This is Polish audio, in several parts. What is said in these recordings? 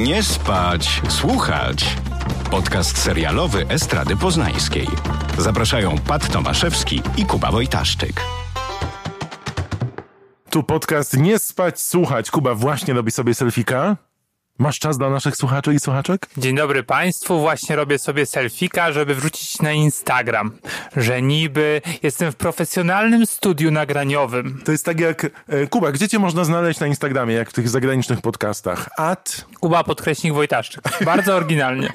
Nie spać, słuchać. Podcast serialowy Estrady Poznańskiej. Zapraszają Pat Tomaszewski i Kuba Wojtaszczyk. Tu podcast Nie spać, słuchać. Kuba właśnie robi sobie selfika. Masz czas dla naszych słuchaczy i słuchaczek? Dzień dobry Państwu, właśnie robię sobie selfika, żeby wrzucić na Instagram, że niby jestem w profesjonalnym studiu nagraniowym. To jest tak jak, e, Kuba, gdzie cię można znaleźć na Instagramie, jak w tych zagranicznych podcastach? At, Kuba podkreśnik Wojtaszczyk. Bardzo oryginalnie.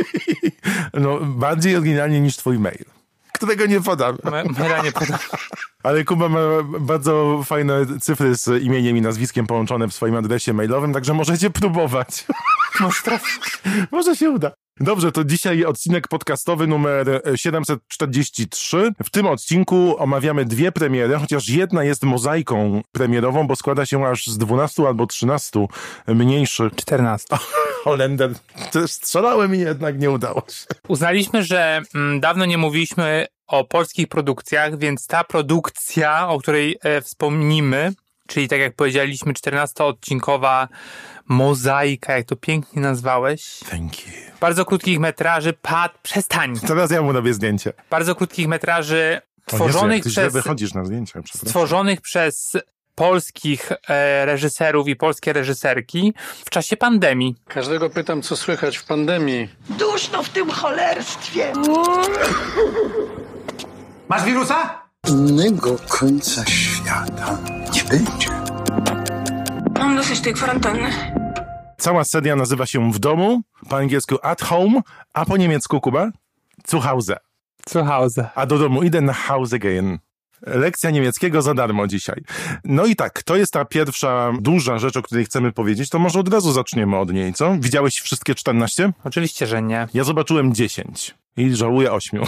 no bardziej oryginalnie niż twój mail, którego nie podam. Me- Maila nie podam. Ale Kuba ma bardzo fajne cyfry z imieniem i nazwiskiem połączone w swoim adresie mailowym, także możecie próbować. Może. Może się uda. Dobrze, to dzisiaj odcinek podcastowy numer 743. W tym odcinku omawiamy dwie premiery, chociaż jedna jest mozaiką premierową, bo składa się aż z 12 albo 13 mniejszych. 14. Holender też strzelałem i jednak nie udało się. Uznaliśmy, że mm, dawno nie mówiliśmy o polskich produkcjach, więc ta produkcja, o której e, wspomnimy, czyli tak jak powiedzieliśmy, 14-odcinkowa mozaika, jak to pięknie nazwałeś, Thank you. bardzo krótkich metraży, pad, przestań, Teraz ja mu robię zdjęcie. bardzo krótkich metraży O Jezu, tworzonych ty źle przez, wychodzisz na przepraszam. stworzonych przez polskich e, reżyserów i polskie reżyserki w czasie pandemii. Każdego pytam, co słychać w pandemii. Duszno w tym cholerstwie. Masz wirusa? Innego końca świata nie będzie. Mam dosyć tej kwarantanny. Cała seria nazywa się W domu, po angielsku At Home, a po niemiecku, Kuba? Zu Hause. Zuhause. A do domu idę na Hause gehen. Lekcja niemieckiego za darmo dzisiaj. No i tak, to jest ta pierwsza duża rzecz, o której chcemy powiedzieć, to może od razu zaczniemy od niej, co? Widziałeś wszystkie 14? Oczywiście, że nie. Ja zobaczyłem 10 i żałuję 8.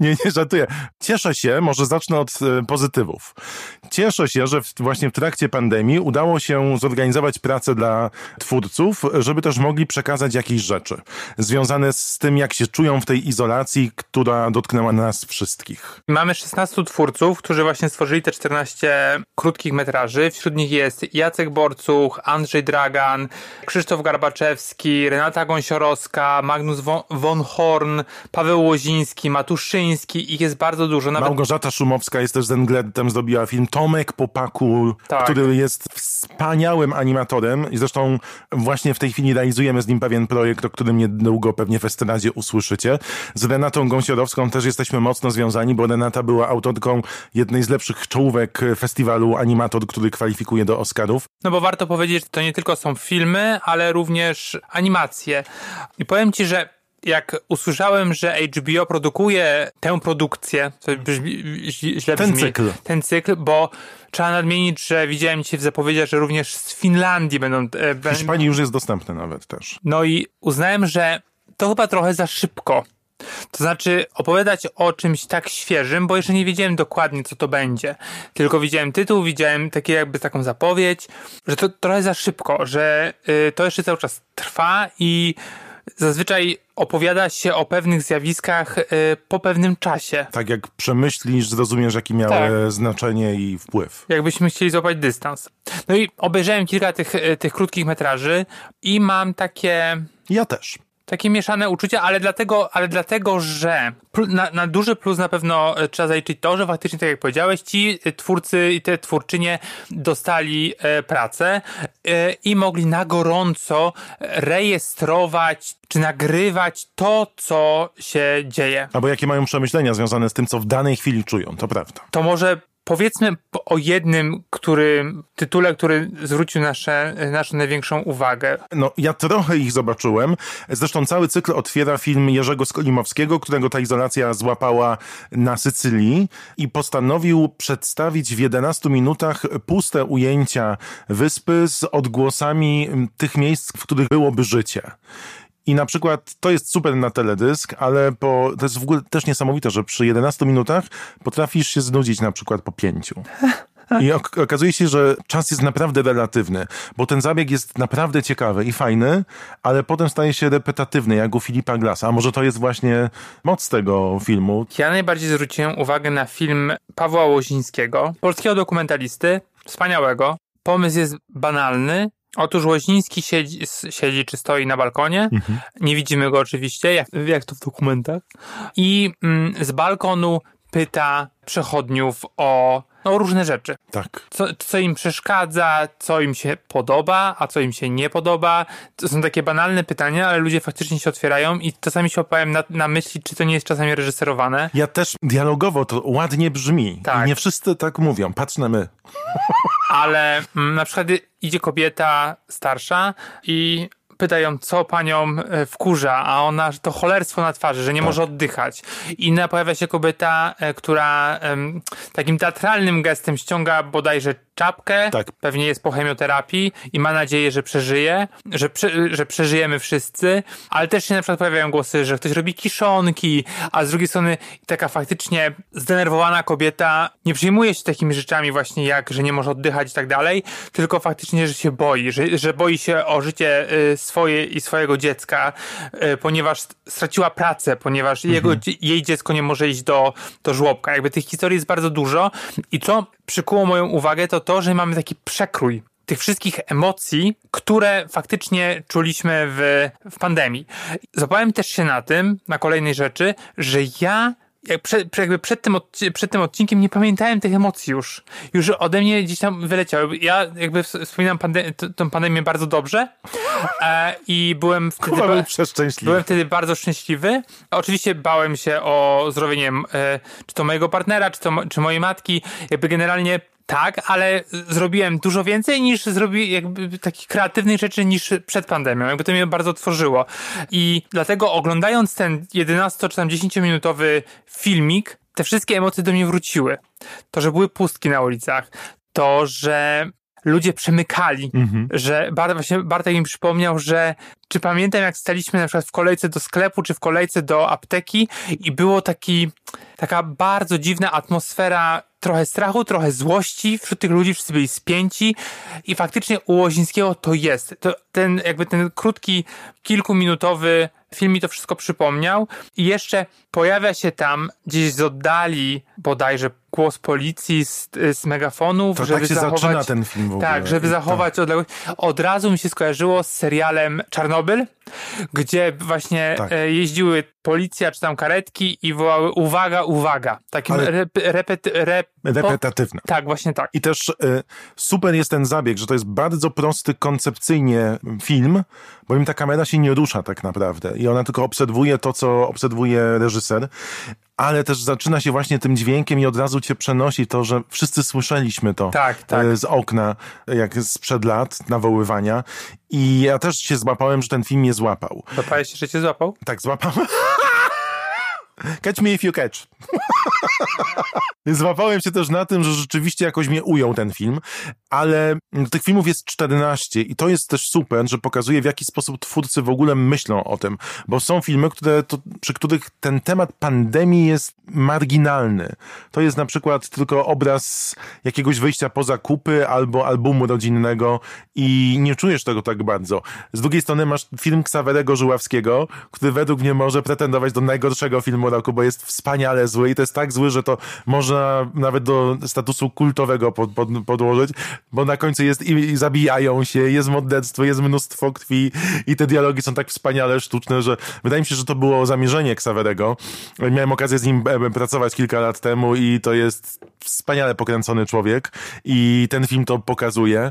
Nie, nie żartuję. Cieszę się, może zacznę od e, pozytywów. Cieszę się, że w, właśnie w trakcie pandemii udało się zorganizować pracę dla twórców, żeby też mogli przekazać jakieś rzeczy związane z tym, jak się czują w tej izolacji, która dotknęła nas wszystkich. Mamy 16 twórców, którzy właśnie stworzyli te 14 krótkich metraży. Wśród nich jest Jacek Borcuch, Andrzej Dragan, Krzysztof Garbaczewski, Renata Gąsiorowska, Magnus von, Horn, Paweł Łoziński, Matuszyński. Ich jest bardzo dużo. Nawet Małgorzata Szumowska jest też z Engledem, zrobiła film. Tomek Popaku, Tak. który jest wspaniałym animatorem i zresztą właśnie w tej chwili realizujemy z nim pewien projekt, o którym niedługo pewnie w Estradzie usłyszycie. Z Renatą Gąsiorowską też jesteśmy mocno związani, bo Renata była autorką jednej z lepszych czołówek festiwalu Animator, który kwalifikuje do Oscarów. No bo warto powiedzieć, że to nie tylko są filmy, ale również animacje. I powiem ci, że jak usłyszałem, że HBO produkuje tę produkcję, to brzmi, źle Ten brzmi, cykl. ten cykl, bo trzeba nadmienić, że widziałem dzisiaj w zapowiedziach, że również z Finlandii będą... E, W Hiszpanii już jest dostępny nawet też. no i uznałem, że to chyba trochę za szybko. To znaczy opowiadać o czymś tak świeżym, bo jeszcze nie wiedziałem dokładnie, co to będzie. Tylko widziałem tytuł, widziałem takie jakby taką zapowiedź, że to trochę za szybko, że y, to jeszcze cały czas trwa i zazwyczaj opowiada się o pewnych zjawiskach y, po pewnym czasie. Tak jak przemyślisz, zrozumiesz, jakie miały Tak. znaczenie i wpływ. Jakbyśmy chcieli złapać dystans. No i obejrzałem kilka tych, y, tych krótkich metraży i mam takie Ja też. Takie mieszane uczucia, ale dlatego, ale dlatego że na, na duży plus na pewno e, trzeba zaliczyć to, że faktycznie, tak jak powiedziałeś, ci e, twórcy i te twórczynie dostali e, pracę e, i mogli na gorąco rejestrować czy nagrywać to, co się dzieje. Albo jakie mają przemyślenia związane z tym, co w danej chwili czują, to prawda. To może powiedzmy po- o jednym, który, tytule, który zwrócił nasze, naszą największą uwagę. No, ja trochę ich zobaczyłem. Zresztą cały cykl otwiera film Jerzego Skolimowskiego, którego ta izolacja złapała na Sycylii i postanowił przedstawić w 11 minutach puste ujęcia wyspy z odgłosami tych miejsc, w których byłoby życie. I na przykład to jest super na teledysk, ale po, to jest w ogóle też niesamowite, że przy 11 minutach potrafisz się znudzić na przykład po pięciu. I ok- okazuje się, że czas jest naprawdę relatywny, bo ten zabieg jest naprawdę ciekawy i fajny, ale potem staje się repetatywny, jak u Filipa Glasa. A może to jest właśnie moc tego filmu? Ja najbardziej zwróciłem uwagę na film Pawła Łozińskiego, polskiego dokumentalisty, wspaniałego. Pomysł jest banalny, Otóż Łoziński siedzi, siedzi czy stoi na balkonie. Nie widzimy go oczywiście, jak, jak to w dokumentach. I mm, z balkonu pyta przechodniów o no, różne rzeczy. Tak. Co, co im przeszkadza, co im się podoba, a co im się nie podoba. To są takie banalne pytania, ale ludzie faktycznie się otwierają i czasami się opowiem na, na myśli, czy to nie jest czasami reżyserowane. Ja też dialogowo to ładnie brzmi. Tak. I nie wszyscy tak mówią. Patrz na my. ale mm, na przykład idzie kobieta starsza i pyta ją, co panią e, wkurza, a ona, że to cholerstwo na twarzy, że nie Tak. może oddychać. Inna pojawia się kobieta, e, która takim teatralnym gestem ściąga bodajże czapkę, Tak. pewnie jest po chemioterapii i ma nadzieję, że przeżyje, że, prze, że przeżyjemy wszyscy, ale też się na przykład pojawiają głosy, że ktoś robi kiszonki, a z drugiej strony taka faktycznie zdenerwowana kobieta nie przejmuje się takimi rzeczami właśnie jak, że nie może oddychać i tak dalej, tylko faktycznie, że się boi, że, że boi się o życie y, swoje i swojego dziecka, y, ponieważ straciła pracę, ponieważ jego, dzie- jej dziecko nie może iść do, do żłobka. Jakby tych historii jest bardzo dużo i co przykuło moją uwagę, to to, że mamy taki przekrój tych wszystkich emocji, które faktycznie czuliśmy w, w pandemii. Złapałem też się na tym, na kolejnej rzeczy, że ja jak przed, jakby przed, tym przed tym odcinkiem nie pamiętałem tych emocji już. Już ode mnie gdzieś tam wyleciały. Ja jakby ws- wspominam pande- t- tą pandemię bardzo dobrze e, i byłem wtedy... Chyba ba- był przeszczęśliwy. Byłem wtedy bardzo szczęśliwy. Oczywiście bałem się o zdrowie, nie wiem, e, czy to mojego partnera, czy, to, czy mojej matki. Jakby generalnie tak, ale zrobiłem dużo więcej niż zrobi jakby takich kreatywnych rzeczy niż przed pandemią. Jakby to mnie bardzo otworzyło. I dlatego oglądając ten 11 czy tam 10 minutowy filmik, te wszystkie emocje do mnie wróciły. To, że były pustki na ulicach, to, że ludzie przemykali, że Bart, właśnie Bartek mi przypomniał, że czy pamiętam jak staliśmy na przykład w kolejce do sklepu, czy w kolejce do apteki i było taki, taka bardzo dziwna atmosfera trochę strachu, trochę złości wśród tych ludzi, wszyscy byli spięci i faktycznie u Łozińskiego to jest. To ten, jakby ten krótki, kilkuminutowy film mi to wszystko przypomniał i jeszcze pojawia się tam gdzieś z oddali bodajże głos policji z, z megafonów, To żeby tak się zachować... zaczyna ten film w ogóle. Tak, żeby zachować odległość. Od razu mi się skojarzyło z serialem Czarnobyl, Campbell gdzie właśnie Tak. e, jeździły policja czy tam karetki i wołały uwaga, uwaga. Takim rep, rep, Repetatywne. Tak, właśnie tak. I też y, super jest ten zabieg, że to jest bardzo prosty koncepcyjnie film, bo im ta kamera się nie rusza tak naprawdę i ona tylko obserwuje to, co obserwuje reżyser, ale też zaczyna się właśnie tym dźwiękiem i od razu cię przenosi to, że wszyscy słyszeliśmy to Tak, tak. y, z okna, jak sprzed lat nawoływania i ja też się złapałem, że ten film mnie złapał. Zapałeś się, że cię złapał? Tak, złapałem. Catch me if you catch. Złapałem się też na tym, że rzeczywiście jakoś mnie ujął ten film, ale tych filmów jest 14 i to jest też super, że pokazuje w jaki sposób twórcy w ogóle myślą o tym, bo są filmy, które, to, przy których ten temat pandemii jest marginalny. To jest na przykład tylko obraz jakiegoś wyjścia poza kupy albo albumu rodzinnego i nie czujesz tego tak bardzo. Z drugiej strony masz film Ksawerego Żuławskiego, który według mnie może pretendować do najgorszego filmu bo jest wspaniale zły i to jest tak zły, że to można nawet do statusu kultowego pod, pod, podłożyć, bo na końcu jest i, i zabijają się, jest morderstwo, jest mnóstwo krwi i te dialogi są tak wspaniale sztuczne, że wydaje mi się, że to było zamierzenie Ksawerego. Miałem okazję z nim e, pracować kilka lat temu i to jest wspaniale pokręcony człowiek i ten film to pokazuje.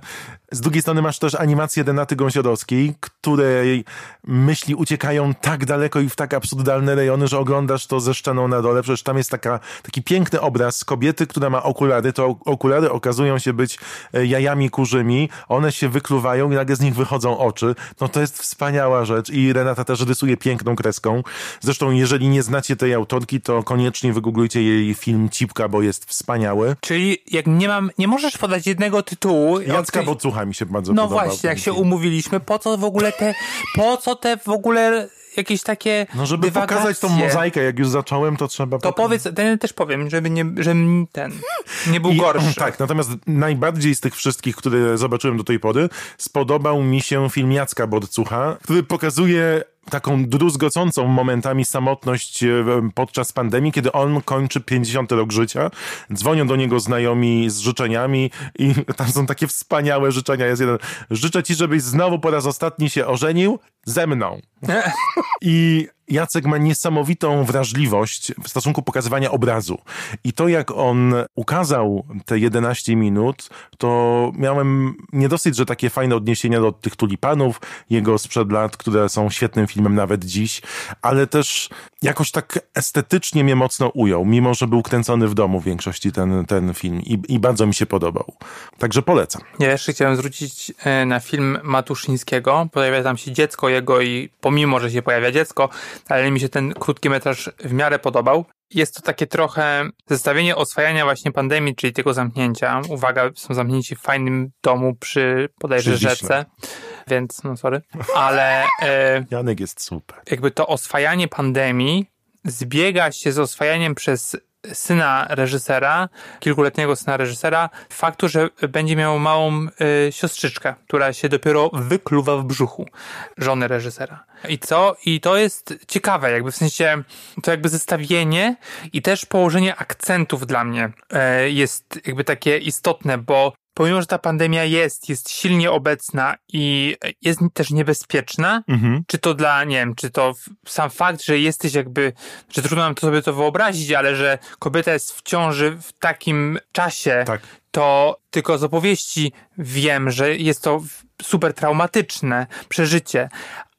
Z drugiej strony masz też animację Denaty Gąsiorowskiej, której myśli uciekają tak daleko i w tak absurdalne rejony, że oglądasz to ze szczeną na dole. Przecież tam jest taka, taki piękny obraz kobiety, która ma okulary. To okulary okazują się być e, jajami kurzymi. One się wykluwają i nagle z nich wychodzą oczy. No to jest wspaniała rzecz i Renata też rysuje piękną kreską. Zresztą jeżeli nie znacie tej autorki, to koniecznie wygooglujcie jej film Cipka, bo jest wspaniały. Czyli jak nie mam, nie możesz podać jednego tytułu. Jacka od- Bocucha mi się bardzo No podobał. właśnie, jak ten się film. umówiliśmy, po co w ogóle te, po co te w ogóle jakieś takie No żeby dywagacje? pokazać tą mozaikę, jak już zacząłem, to trzeba... To potem- powiedz, ten też powiem, żeby nie, że ten nie był I- gorszy. Tak, natomiast najbardziej z tych wszystkich, które zobaczyłem do tej pory, spodobał mi się film Jacka Borcucha, który pokazuje taką druzgocącą momentami samotność e, podczas pandemii, kiedy on kończy 50 rok życia. Dzwonią do niego znajomi z życzeniami i tam są takie wspaniałe życzenia. Jest jeden. Życzę ci, żebyś znowu po raz ostatni się ożenił ze mną. I Jacek ma niesamowitą wrażliwość w stosunku pokazywania obrazu. I to, jak on ukazał te 11 minut, to miałem nie dosyć, że takie fajne odniesienia do tych tulipanów, jego sprzed lat, które są świetnym filmem nawet dziś, ale też jakoś tak estetycznie mnie mocno ujął, mimo że był kręcony w domu w większości ten, ten film i, i bardzo mi się podobał. Także polecam. Ja jeszcze chciałem zwrócić e, na film Matuszyńskiego. Pojawia tam się dziecko jego i pomimo, że się pojawia dziecko, ale mi się ten krótki metraż w miarę podobał. Jest to takie trochę zestawienie oswajania właśnie pandemii, czyli tego zamknięcia. Uwaga, są zamknięci w fajnym domu przy Wiśle. rzece, więc no sorry. Ale e, Janek jest super. jakby to oswajanie pandemii zbiega się z oswajaniem przez syna reżysera, kilkuletniego syna reżysera, faktu, że będzie miał małą y, siostrzyczkę, która się dopiero wykluwa w brzuchu żony reżysera. I co? I to jest ciekawe, jakby w sensie to jakby zestawienie i też położenie akcentów dla mnie e, jest jakby takie istotne, bo pomimo, że ta pandemia jest, jest silnie obecna i jest też niebezpieczna, Mhm. czy to dla, nie wiem, czy to sam fakt, że jesteś jakby, że trudno nam to sobie to wyobrazić, ale że kobieta jest w ciąży w takim czasie, Tak. to tylko z opowieści wiem, że jest to super traumatyczne przeżycie,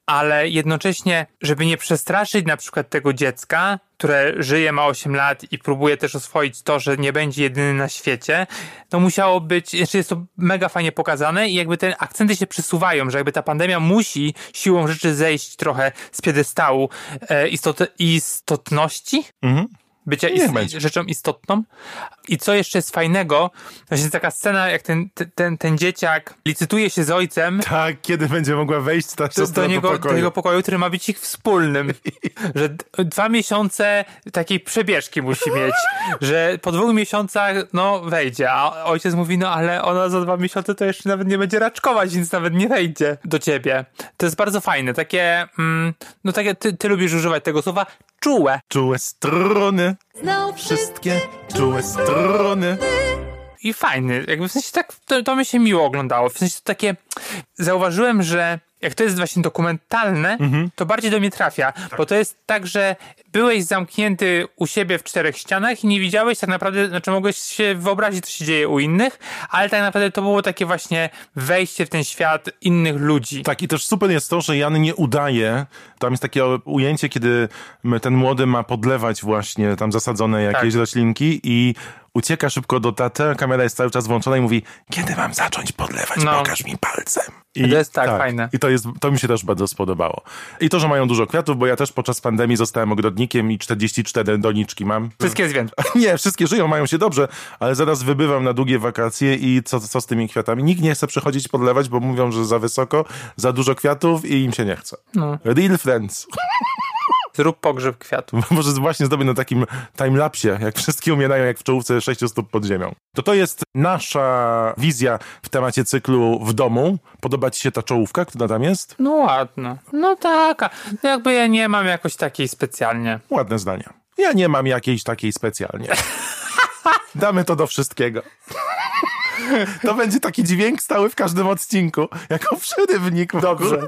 ale jednocześnie, żeby nie przestraszyć na przykład tego dziecka, które żyje, ma 8 lat i próbuje też oswoić to, że nie będzie jedyny na świecie, to musiało być, jeszcze jest to mega fajnie pokazane i jakby te akcenty się przesuwają, że jakby ta pandemia musi siłą rzeczy zejść trochę z piedestału e, istot, istotności, Mhm. Bycia ist- rzeczą istotną. I co jeszcze jest fajnego, właśnie taka scena, jak ten, ten, ten, dzieciak licytuje się z ojcem, Tak, kiedy będzie mogła wejść ta do, do, niego, do do pokoju. jego pokoju, który ma być ich wspólnym. że dwa miesiące takiej przebieżki musi mieć, że po dwóch miesiącach no wejdzie, a ojciec mówi, no ale ona za dwa miesiące to jeszcze nawet nie będzie raczkować, więc nawet nie wejdzie do ciebie. To jest bardzo fajne, takie, mm, no takie, ty, ty lubisz używać tego słowa, czułe. Czułe struny, Znał wszystkie czułe struny. i fajny. Jakby w sensie tak, to, to mi się miło oglądało. W sensie to takie, zauważyłem, że jak to jest właśnie dokumentalne, to bardziej do mnie trafia, bo to jest tak, że byłeś zamknięty u siebie w czterech ścianach i nie widziałeś tak naprawdę, znaczy mogłeś się wyobrazić, co się dzieje u innych, ale tak naprawdę to było takie właśnie wejście w ten świat innych ludzi. Tak, i też super jest to, że Jan nie udaje. Tam jest takie ujęcie, kiedy ten młody ma podlewać właśnie tam zasadzone jakieś Tak. roślinki i ucieka szybko do taty, kamera jest cały czas włączona i mówi, kiedy mam zacząć podlewać, No. pokaż mi palcem. I to jest tak, fajne. I to, jest, to mi się też bardzo spodobało. I to, że mają dużo kwiatów, bo ja też podczas pandemii zostałem ogrodnikiem i 44 doniczki mam. Wszystkie zwierzęta. Nie, wszystkie żyją, mają się dobrze, ale zaraz wybywam na długie wakacje i co, co z tymi kwiatami? Nikt nie chce przychodzić podlewać, bo mówią, że za wysoko, za dużo kwiatów i im się nie chce. No. Real friends. Zrób pogrzeb kwiatów. Może właśnie zrobię na takim timelapsie, jak wszystkie umierają jak w czołówce sześciu stóp pod ziemią. To to jest nasza wizja w temacie cyklu w domu. Podoba ci się ta czołówka, która tam jest? No ładno. No taka. No jakby ja nie mam jakoś takiej specjalnie. Ładne zdania. Ja nie mam jakiejś takiej specjalnie. Damy to do wszystkiego. To będzie taki dźwięk stały w każdym odcinku, jako przerywnik. Dobrze.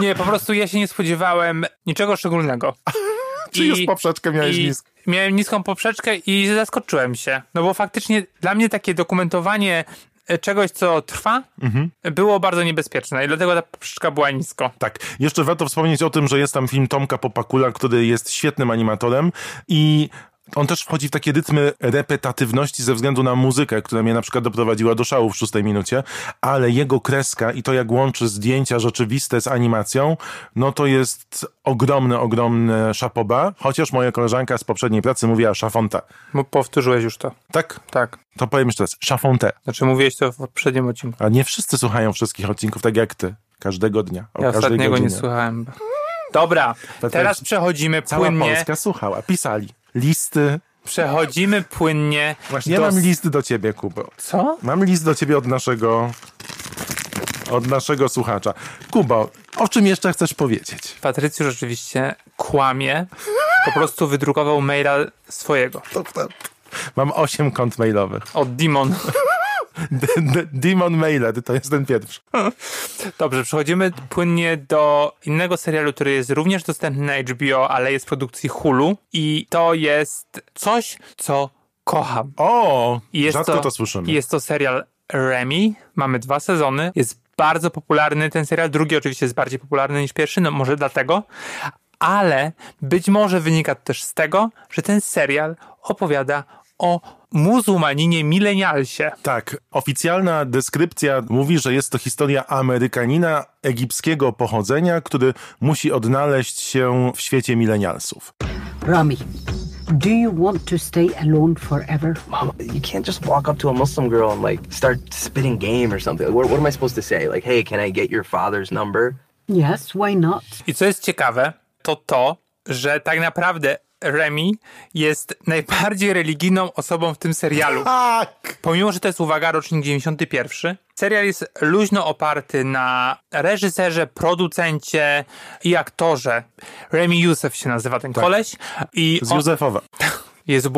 Nie, po prostu ja się nie spodziewałem niczego szczególnego. Czy już poprzeczkę miałeś i niską? Miałem niską poprzeczkę i zaskoczyłem się. No bo faktycznie dla mnie takie dokumentowanie e, czegoś, co trwa, Mhm. było bardzo niebezpieczne i dlatego ta poprzeczka była nisko. Tak. Jeszcze warto wspomnieć o tym, że jest tam film Tomka Popakula, który jest świetnym animatorem i on też wchodzi w takie rytmy repetatywności ze względu na muzykę, która mnie na przykład doprowadziła do szału w szóstej minucie, ale jego kreska i to jak łączy zdjęcia rzeczywiste z animacją, no to jest ogromne, ogromne szapoba, chociaż moja koleżanka z poprzedniej pracy mówiła szafonta. Bo powtórzyłeś już to. Tak? Tak. To powiem jeszcze raz, szafontę. Znaczy mówiłeś to w poprzednim odcinku. A nie wszyscy słuchają wszystkich odcinków tak jak ty. Każdego dnia. O Ja ostatniego nie godzinie. słuchałem. Dobra, teraz przechodzimy Cała płynnie. Polska słuchała, pisali. Listy. Przechodzimy płynnie. Właśnie ja do... mam list do ciebie, Kubo. Co? Mam list do ciebie od naszego od naszego słuchacza. Kubo, o czym jeszcze chcesz powiedzieć? Patrycjusz rzeczywiście kłamie. Po prostu wydrukował maila swojego. Mam osiem kont mailowych. Od Dimon. Demon Mailer, to jest ten pierwszy. Dobrze, przechodzimy płynnie do innego serialu, który jest również dostępny na HBO, ale jest w produkcji Hulu. I to jest coś, co kocham. O, jest rzadko to, słyszymy. Jest to serial Remy. Mamy dwa sezony. Jest bardzo popularny ten serial. Drugi oczywiście jest bardziej popularny niż pierwszy, no może dlatego. Ale być może wynika to też z tego, że ten serial opowiada o muzułmaninie milenialsie. Tak, oficjalna deskrypcja mówi, że jest to historia Amerykanina egipskiego pochodzenia, który musi odnaleźć się w świecie milenialsów. Rami, do you want to stay alone forever? Mom, you can't just walk up to a Muslim girl and like start spitting game or something. What, what am I supposed to say? Like, hey, can I get your father's number? Yes, why not? I co jest ciekawe, to to, że tak naprawdę Remy jest najbardziej religijną osobą w tym serialu. Tak! Pomimo, że to jest, uwaga, rocznik 91, serial jest luźno oparty na reżyserze, producencie i aktorze. Remy Youssef się nazywa ten koleś. I Z on- Józefowa. jest,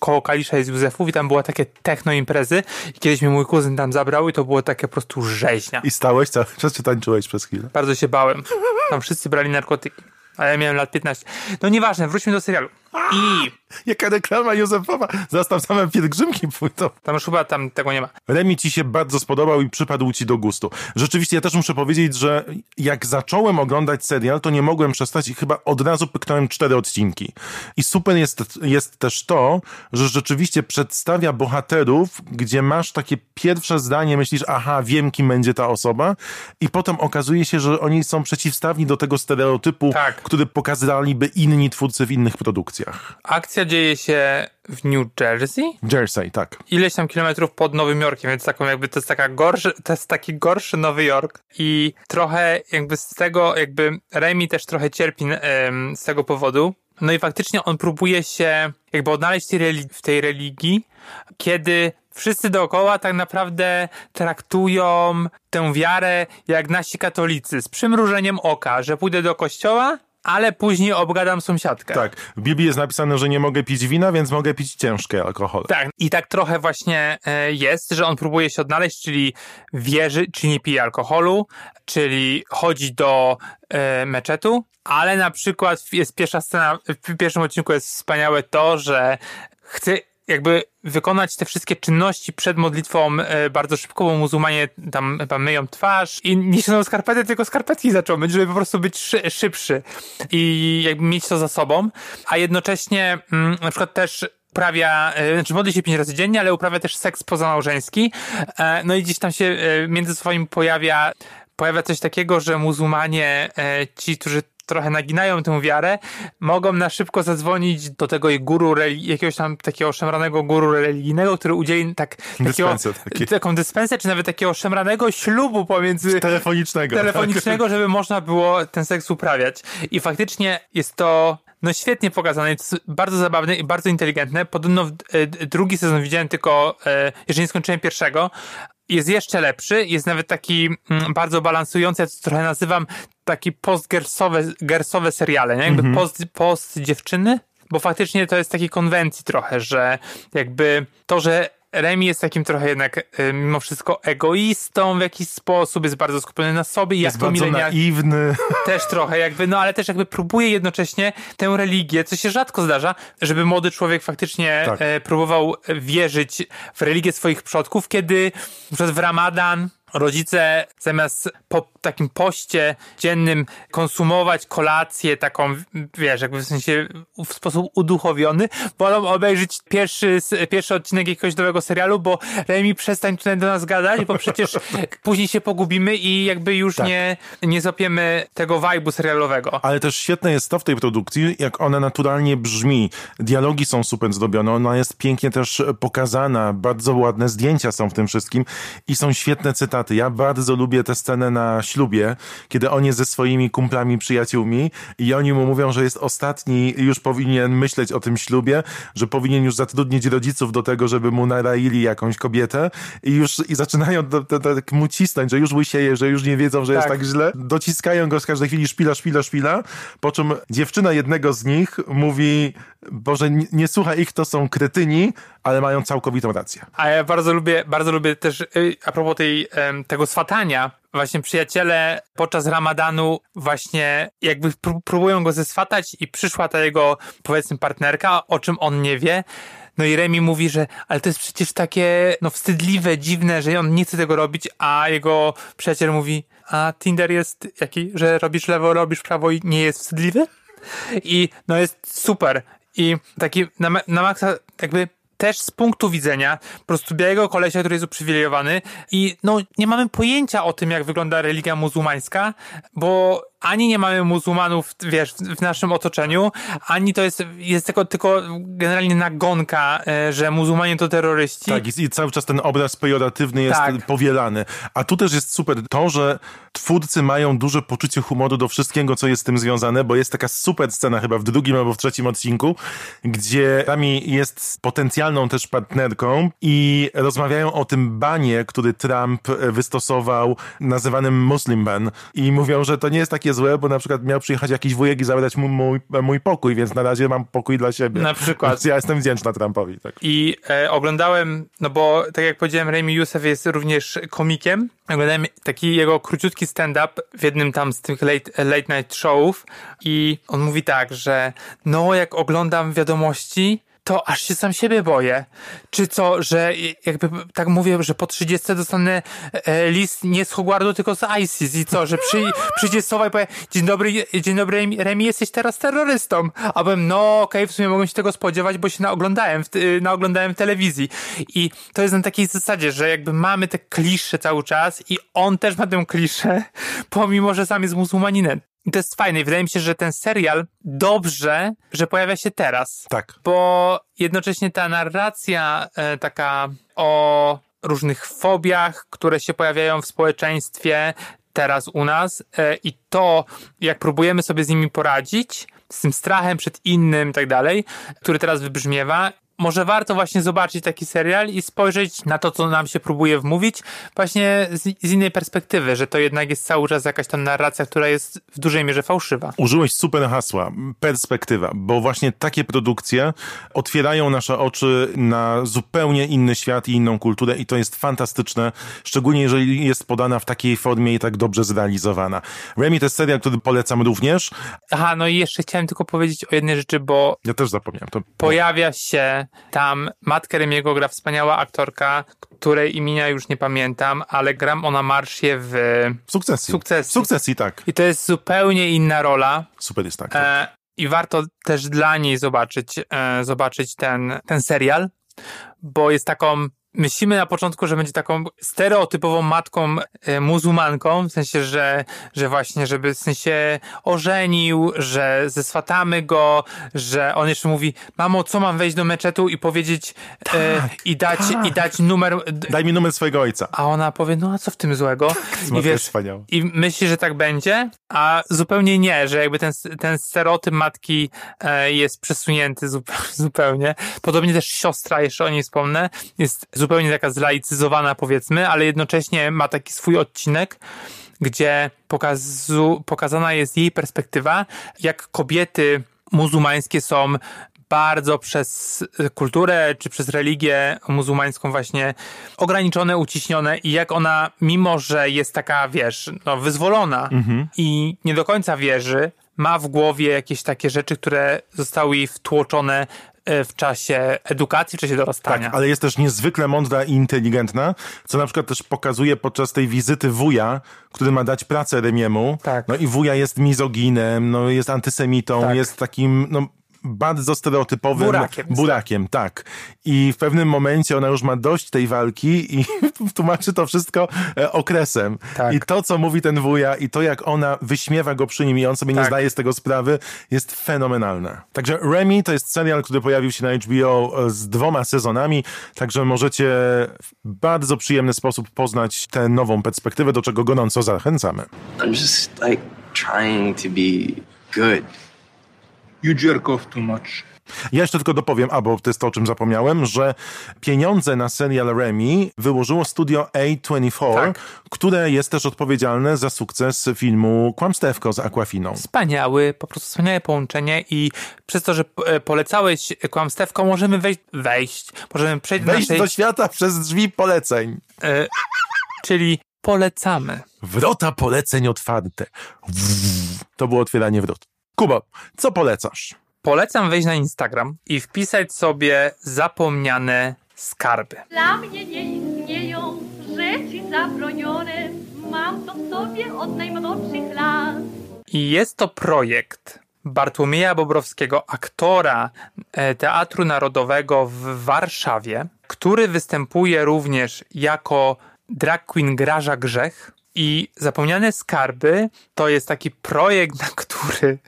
koło Kalisza jest Józefów i tam była takie techno imprezy i kiedyś mnie mój kuzyn tam zabrał i to było takie po prostu rzeźnia. I stałeś cały czas, czy tańczyłeś przez chwilę? Bardzo się bałem. Tam wszyscy brali narkotyki. A ja miałem lat 15. No nieważne, wróćmy do serialu. I Jaka reklama Józefowa! Zastaw same pielgrzymki pójdą. tam już chyba tam tego nie ma. Remi ci się bardzo spodobał i przypadł ci do gustu. Rzeczywiście ja też muszę powiedzieć, że jak zacząłem oglądać serial, to nie mogłem przestać i chyba od razu pyknąłem cztery odcinki. I super jest, jest też to, że rzeczywiście przedstawia bohaterów, gdzie masz takie pierwsze zdanie, myślisz, aha, wiem kim będzie ta osoba i potem okazuje się, że oni są przeciwstawni do tego stereotypu, Tak. który pokazaliby inni twórcy w innych produkcjach. Akcja dzieje się w New Jersey, Jersey, tak. ileś tam kilometrów pod Nowym Jorkiem, więc taką jakby to jest taka gorszy, to jest taki gorszy Nowy Jork i trochę jakby z tego, jakby Remy też trochę cierpi em, z tego powodu. No i faktycznie on próbuje się jakby odnaleźć w tej religii, kiedy wszyscy dookoła tak naprawdę traktują tę wiarę jak nasi katolicy, z przymrużeniem oka, że pójdę do kościoła, ale później obgadam sąsiadkę. Tak, w Biblii jest napisane, że nie mogę pić wina, więc mogę pić ciężkie alkohole. Tak, i tak trochę właśnie e, jest, że on próbuje się odnaleźć, czyli wierzy, czy nie pije alkoholu, czyli chodzi do e, meczetu, ale na przykład jest pierwsza scena, w pierwszym odcinku jest wspaniałe to, że chce jakby wykonać te wszystkie czynności przed modlitwą e, bardzo szybko, bo muzułmanie tam chyba myją twarz i nie siedzą skarpety, tylko skarpetki zaczął myć, żeby po prostu być szy, szybszy i jakby mieć to za sobą, a jednocześnie mm, na przykład też uprawia, e, znaczy modli się pięć razy dziennie, ale uprawia też seks pozamałżeński. E, No i gdzieś tam się między swoim pojawia, pojawia coś takiego, że muzułmanie, ci, którzy trochę naginają tę wiarę, mogą na szybko zadzwonić do tego guru, jakiegoś tam takiego szemranego guru religijnego, który udzieli tak, takiego, taką dyspensę, czy nawet takiego szemranego ślubu pomiędzy Telefonicznego. telefonicznego, żeby można było ten seks uprawiać. I faktycznie jest to no świetnie pokazane, jest bardzo zabawne i bardzo inteligentne. Podobno w, e, drugi sezon widziałem tylko, e, jeżeli nie skończyłem pierwszego, jest jeszcze lepszy, jest nawet taki mm, bardzo balansujący, ja to trochę nazywam taki post-gersowe gersowe seriale, nie? Jakby post, post dziewczyny, bo faktycznie to jest takiej konwencji trochę, że jakby to, że Remi jest takim trochę jednak y, mimo wszystko egoistą w jakiś sposób, jest bardzo skupiony na sobie i Jest jak to bardzo milenia naiwny. też trochę jakby, no ale też jakby próbuje jednocześnie tę religię, co się rzadko zdarza, żeby młody człowiek faktycznie Tak. e, próbował wierzyć w religię swoich przodków, kiedy na przykład w Ramadan rodzice zamiast po takim poście dziennym konsumować kolację taką, wiesz, jakby w sensie w sposób uduchowiony, wolą obejrzeć pierwszy, pierwszy odcinek jakiegoś nowego serialu, bo Remi przestań tutaj do nas gadać, bo przecież później się pogubimy i jakby już Tak. nie, nie złapiemy tego vibe'u serialowego. Ale też świetne jest to w tej produkcji, jak ona naturalnie brzmi. Dialogi są super zrobione, ona jest pięknie też pokazana, bardzo ładne zdjęcia są w tym wszystkim i są świetne cytaty warsztaty. Ja bardzo lubię tę scenę na ślubie, kiedy on jest ze swoimi kumplami, przyjaciółmi i oni mu mówią, że jest ostatni, już powinien myśleć o tym ślubie, że powinien już zatrudnić rodziców do tego, żeby mu naraili jakąś kobietę i już i zaczynają tak mu cisnąć, że już łysieje, że już nie wiedzą, że jest Tak. tak źle. Dociskają go z każdej chwili szpila, szpila, szpila, po czym dziewczyna jednego z nich mówi, Boże, nie, nie słuchaj ich, to są kretyni, ale mają całkowitą rację. A ja bardzo lubię, bardzo lubię też, y, a propos tej, em, tego swatania, właśnie przyjaciele podczas ramadanu właśnie jakby pró- próbują go zeswatać i przyszła ta jego, powiedzmy, partnerka, o czym on nie wie. No i Remi mówi, że ale to jest przecież takie no wstydliwe, dziwne, że on nie chce tego robić, a jego przyjaciel mówi, a Tinder jest jaki, że robisz lewo, robisz prawo i nie jest wstydliwy? I no jest super. I taki na, na maksa jakby też z punktu widzenia po prostu białego kolesia, który jest uprzywilejowany i no nie mamy pojęcia o tym, jak wygląda religia muzułmańska, bo ani nie mamy muzułmanów, wiesz, w, naszym otoczeniu, ani to jest, jest tylko, tylko generalnie nagonka, e, że muzułmanie to terroryści. Tak, i, i cały czas ten obraz pejoratywny jest Tak. powielany. A tu też jest super to, że twórcy mają duże poczucie humoru do wszystkiego, co jest z tym związane, bo jest taka super scena chyba w drugim albo w trzecim odcinku, gdzie Rami jest potencjalną też partnerką i rozmawiają o tym banie, który Trump wystosował, nazywanym Muslim ban. I mówią, że to nie jest takie złe, bo na przykład miał przyjechać jakiś wujek i zabrać mu mój, mój pokój, więc na razie mam pokój dla siebie. Na przykład. Więc ja jestem wdzięczna Trumpowi. Tak. I e, oglądałem, no bo tak jak powiedziałem, Remy Youssef jest również komikiem. Oglądałem taki jego króciutki stand-up w jednym tam z tych late, late night showów i on mówi tak, że no jak oglądam wiadomości, to aż się sam siebie boję. Czy co, że jakby tak mówię, że po 30 dostanę e, list nie z Hogwartu, tylko z ISIS i co, że przy, przyjdzie sowa i powie, dzień dobry, dzień dobry Remi, jesteś teraz terrorystą. A byłem, no okej, w sumie mogłem się tego spodziewać, bo się naoglądałem w, y, naoglądałem w telewizji. I to jest na takiej zasadzie, że jakby mamy te klisze cały czas i on też ma tę kliszę, pomimo, że sam jest muzułmaninem. I to jest fajne i wydaje mi się, że ten serial dobrze, że pojawia się teraz Tak. bo jednocześnie ta narracja e, taka o różnych fobiach, które się pojawiają w społeczeństwie teraz u nas e, i to, jak próbujemy sobie z nimi poradzić, z tym strachem przed innym i tak dalej, który teraz wybrzmiewa, może warto właśnie zobaczyć taki serial i spojrzeć na to, co nam się próbuje wmówić, właśnie z, z innej perspektywy, że to jednak jest cały czas jakaś tam narracja, która jest w dużej mierze fałszywa. Użyłeś super hasła, perspektywa, bo właśnie takie produkcje otwierają nasze oczy na zupełnie inny świat i inną kulturę i to jest fantastyczne, szczególnie jeżeli jest podana w takiej formie i tak dobrze zrealizowana. Remy to jest serial, który polecam również. Aha, no i jeszcze chciałem tylko powiedzieć o jednej rzeczy, bo Ja też zapomniałem. To pojawia się tam matkę Remiego gra wspaniała aktorka, której imienia już nie pamiętam, ale gram ona marszie w w sukcesji. Sukcesji. W sukcesji, tak. i to jest zupełnie inna rola Super jest tak. e, i warto też dla niej zobaczyć, e, zobaczyć ten, ten serial, bo jest taką Myślimy na początku, że będzie taką stereotypową matką e, muzułmanką, w sensie, że, że właśnie, żeby w sensie ożenił, że zeswatamy go, że on jeszcze mówi, mamo, co mam wejść do meczetu i powiedzieć e, i dać, tak. i dać numer, Daj mi numer swojego ojca. a ona powie, no a co w tym złego? I Matka jest wspaniała. i myśli, że tak będzie, a zupełnie nie, że jakby ten, ten stereotyp matki e, jest przesunięty zupe- zupełnie. Podobnie też siostra, jeszcze o niej wspomnę, jest zupełnie taka zlaicyzowana powiedzmy, ale jednocześnie ma taki swój odcinek, gdzie pokazu, pokazana jest jej perspektywa, jak kobiety muzułmańskie są bardzo przez kulturę czy przez religię muzułmańską właśnie ograniczone, uciśnione i jak ona, mimo że jest taka, wiesz, no wyzwolona i nie do końca wierzy, ma w głowie jakieś takie rzeczy, które zostały jej wtłoczone w czasie edukacji, w czasie dorastania. Tak, ale jest też niezwykle mądra i inteligentna, co na przykład też pokazuje podczas tej wizyty wuja, który ma dać pracę Remiemu. Tak. No i wuja jest mizoginem, no jest antysemitą, Tak. jest takim, no bardzo stereotypowym Burakiem. burakiem, tak. I w pewnym momencie ona już ma dość tej walki i tłumaczy to wszystko e, okresem. Tak. I to, co mówi ten wuja i to, jak ona wyśmiewa go przy nim i on sobie nie Tak. zdaje z tego sprawy, jest fenomenalne. Także Remy to jest serial, który pojawił się na HBO z dwoma sezonami, także możecie w bardzo przyjemny sposób poznać tę nową perspektywę, do czego gorąco zachęcamy. I'm just like trying to be good. You jerk off too much. Ja jeszcze tylko dopowiem, a bo to jest to, o czym zapomniałem, że pieniądze na serial Remy wyłożyło studio A24, Tak. które jest też odpowiedzialne za sukces filmu Kłamstewko z Aquafiną. Wspaniały, po prostu wspaniałe połączenie i przez to, że e, polecałeś kłamstewko, możemy wejść, wejść możemy przejść do Wejść naszej... do świata przez drzwi poleceń. E, czyli polecamy. Wrota poleceń otwarte. To było otwieranie wrot. Kuba, co polecasz? Polecam wejść na Instagram i wpisać sobie zapomniane skarby. Dla mnie nie istnieją rzeczy zabronione. Mam to w sobie od najmłodszych lat. I jest to projekt Bartłomieja Bobrowskiego, aktora e, Teatru Narodowego w Warszawie, który występuje również jako drag queen Graża Grzech. I Zapomniane Skarby to jest taki projekt, na który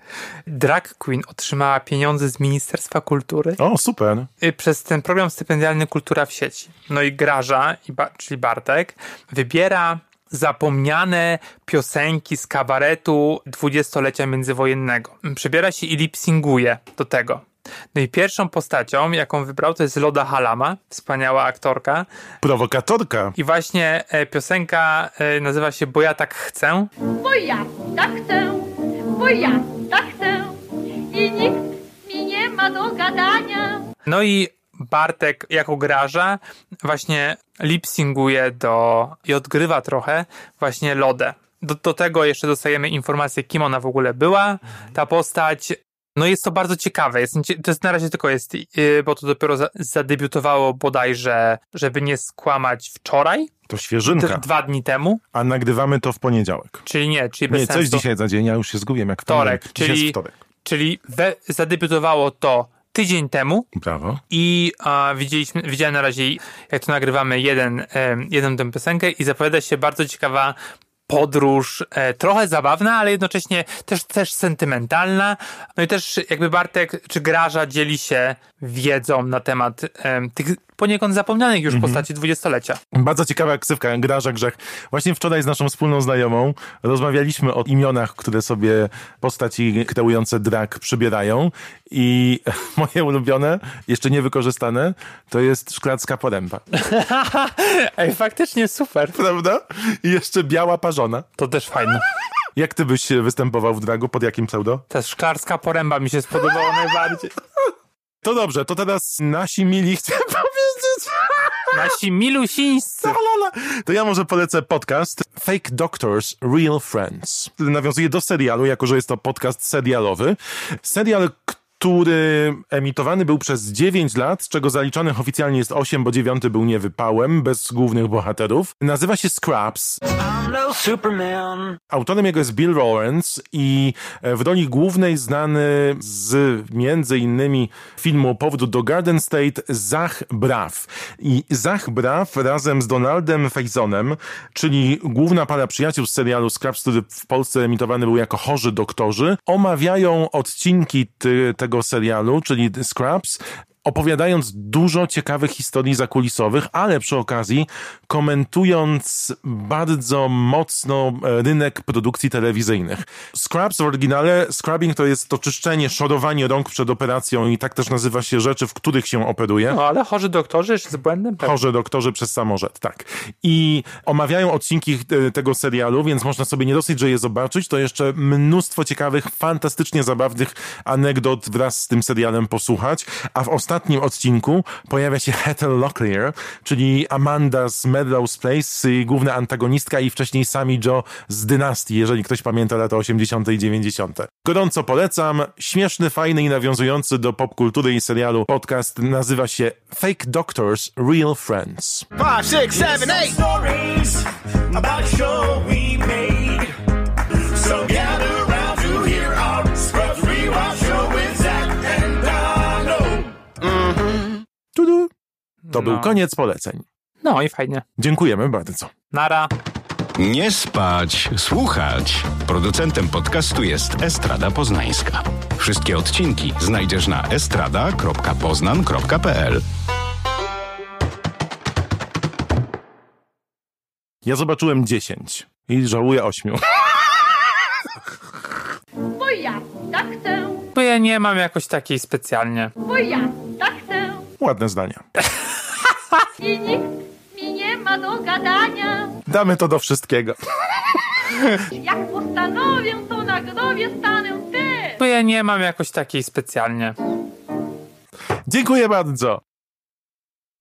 drag queen otrzymała pieniądze z Ministerstwa Kultury O, super. przez ten program stypendialny Kultura w sieci. No i Graża, czyli Bartek, wybiera zapomniane piosenki z kabaretu dwudziestolecia międzywojennego. Przybiera się i lipsinguje do tego. No i pierwszą postacią, jaką wybrał, to jest Loda Halama, wspaniała aktorka. Prowokatorka. I właśnie e, piosenka e, nazywa się Bo ja tak chcę. Bo ja tak chcę, bo ja tak chcę. I nikt mi nie ma do gadania. No i Bartek jako graża właśnie lipsinguje do i odgrywa trochę właśnie Lodę. Do, do tego jeszcze dostajemy informację, kim ona w ogóle była, ta postać. No jest to bardzo ciekawe. Jest, to jest na razie tylko jest, yy, bo to dopiero za, zadebiutowało bodajże, żeby nie skłamać wczoraj, To świeżynka. dwa dni temu, A nagrywamy to w poniedziałek. czyli nie, czyli bez Nie, coś sensu. dzisiaj za dzień, ja już się zgubiłem jak Wtorek, Dzisiaj jest czyli, wtorek. czyli we, zadebiutowało to tydzień temu, Brawo. I a, widzieliśmy, widziałem na razie, jak to nagrywamy, jeden, jedną tę piosenkę i zapowiada się bardzo ciekawa podróż, e, trochę zabawna, ale jednocześnie też, też sentymentalna. No i też jakby Bartek czy Graża dzieli się wiedzą na temat em, tych poniekąd zapomnianych już postaci dwudziestolecia. Bardzo ciekawa ksywka, Graża Grzech. Właśnie wczoraj z naszą wspólną znajomą rozmawialiśmy o imionach, które sobie postaci kreujące drag przybierają i moje ulubione, jeszcze niewykorzystane, to jest szklacka poręba. Ej, faktycznie super. Prawda? I jeszcze biała parzona. To też fajne. Jak ty byś występował w dragu? Pod jakim pseudo? Ta szklarska poręba mi się spodobała najbardziej. To dobrze, to teraz nasi mili chciałem powiedzieć. Nasi milusińscy. To ja może polecę podcast Fake Doctors, Real Friends. Nawiązuje do serialu, jako że jest to podcast serialowy. Serial, który emitowany był przez 9 lat, z czego zaliczonych oficjalnie jest 8, bo 9 był niewypałem, bez głównych bohaterów. Nazywa się Scraps. Autorem jego jest Bill Lawrence i e, w roli głównej znany z między innymi filmu Powrót do Garden State Zach Braff. I Zach Braff razem z Donaldem Fazonem, czyli główna para przyjaciół z serialu Scraps, który w Polsce emitowany był jako Chorzy Doktorzy, omawiają odcinki ty, tego serialu, czyli Scraps, opowiadając dużo ciekawych historii zakulisowych, ale przy okazji komentując bardzo mocno e, rynek produkcji telewizyjnych. Scrubs w oryginale, scrubbing to jest to czyszczenie, szorowanie rąk przed operacją i tak też nazywa się rzeczy, w których się operuje. No ale chorzy doktorzy z błędem? pewnie. Chorzy doktorzy przez samorzet, tak. I omawiają odcinki e, tego serialu, więc można sobie nie dosyć, że je zobaczyć, to jeszcze mnóstwo ciekawych, fantastycznie zabawnych anegdot wraz z tym serialem posłuchać. A w ostatnim odcinku pojawia się Heather Locklear, czyli Amanda z Melrose Place, y, główna antagonistka i wcześniej Sami Joe z Dynastii, jeżeli ktoś pamięta lata 80. i 90. Gorąco polecam. Śmieszny, fajny i nawiązujący do popkultury i serialu podcast nazywa się Fake Doctors, Real Friends. Five, six, seven, eight. To był No. koniec poleceń. No i fajnie. Dziękujemy bardzo. Nara. Nie spać, słuchać. Producentem podcastu jest Estrada Poznańska. Wszystkie odcinki znajdziesz na estrada.poznan.pl. Ja zobaczyłem 10 i żałuję 8. Bo ja tak chcę, Bo ja nie mam jakoś takiej specjalnie. bo ja tak chcę. Ładne zdania. I nikt mi nie ma do gadania. Damy to do wszystkiego. Jak postanowię, to na głowie stanę też. Bo ja nie mam jakoś takiej specjalnie. Dziękuję bardzo.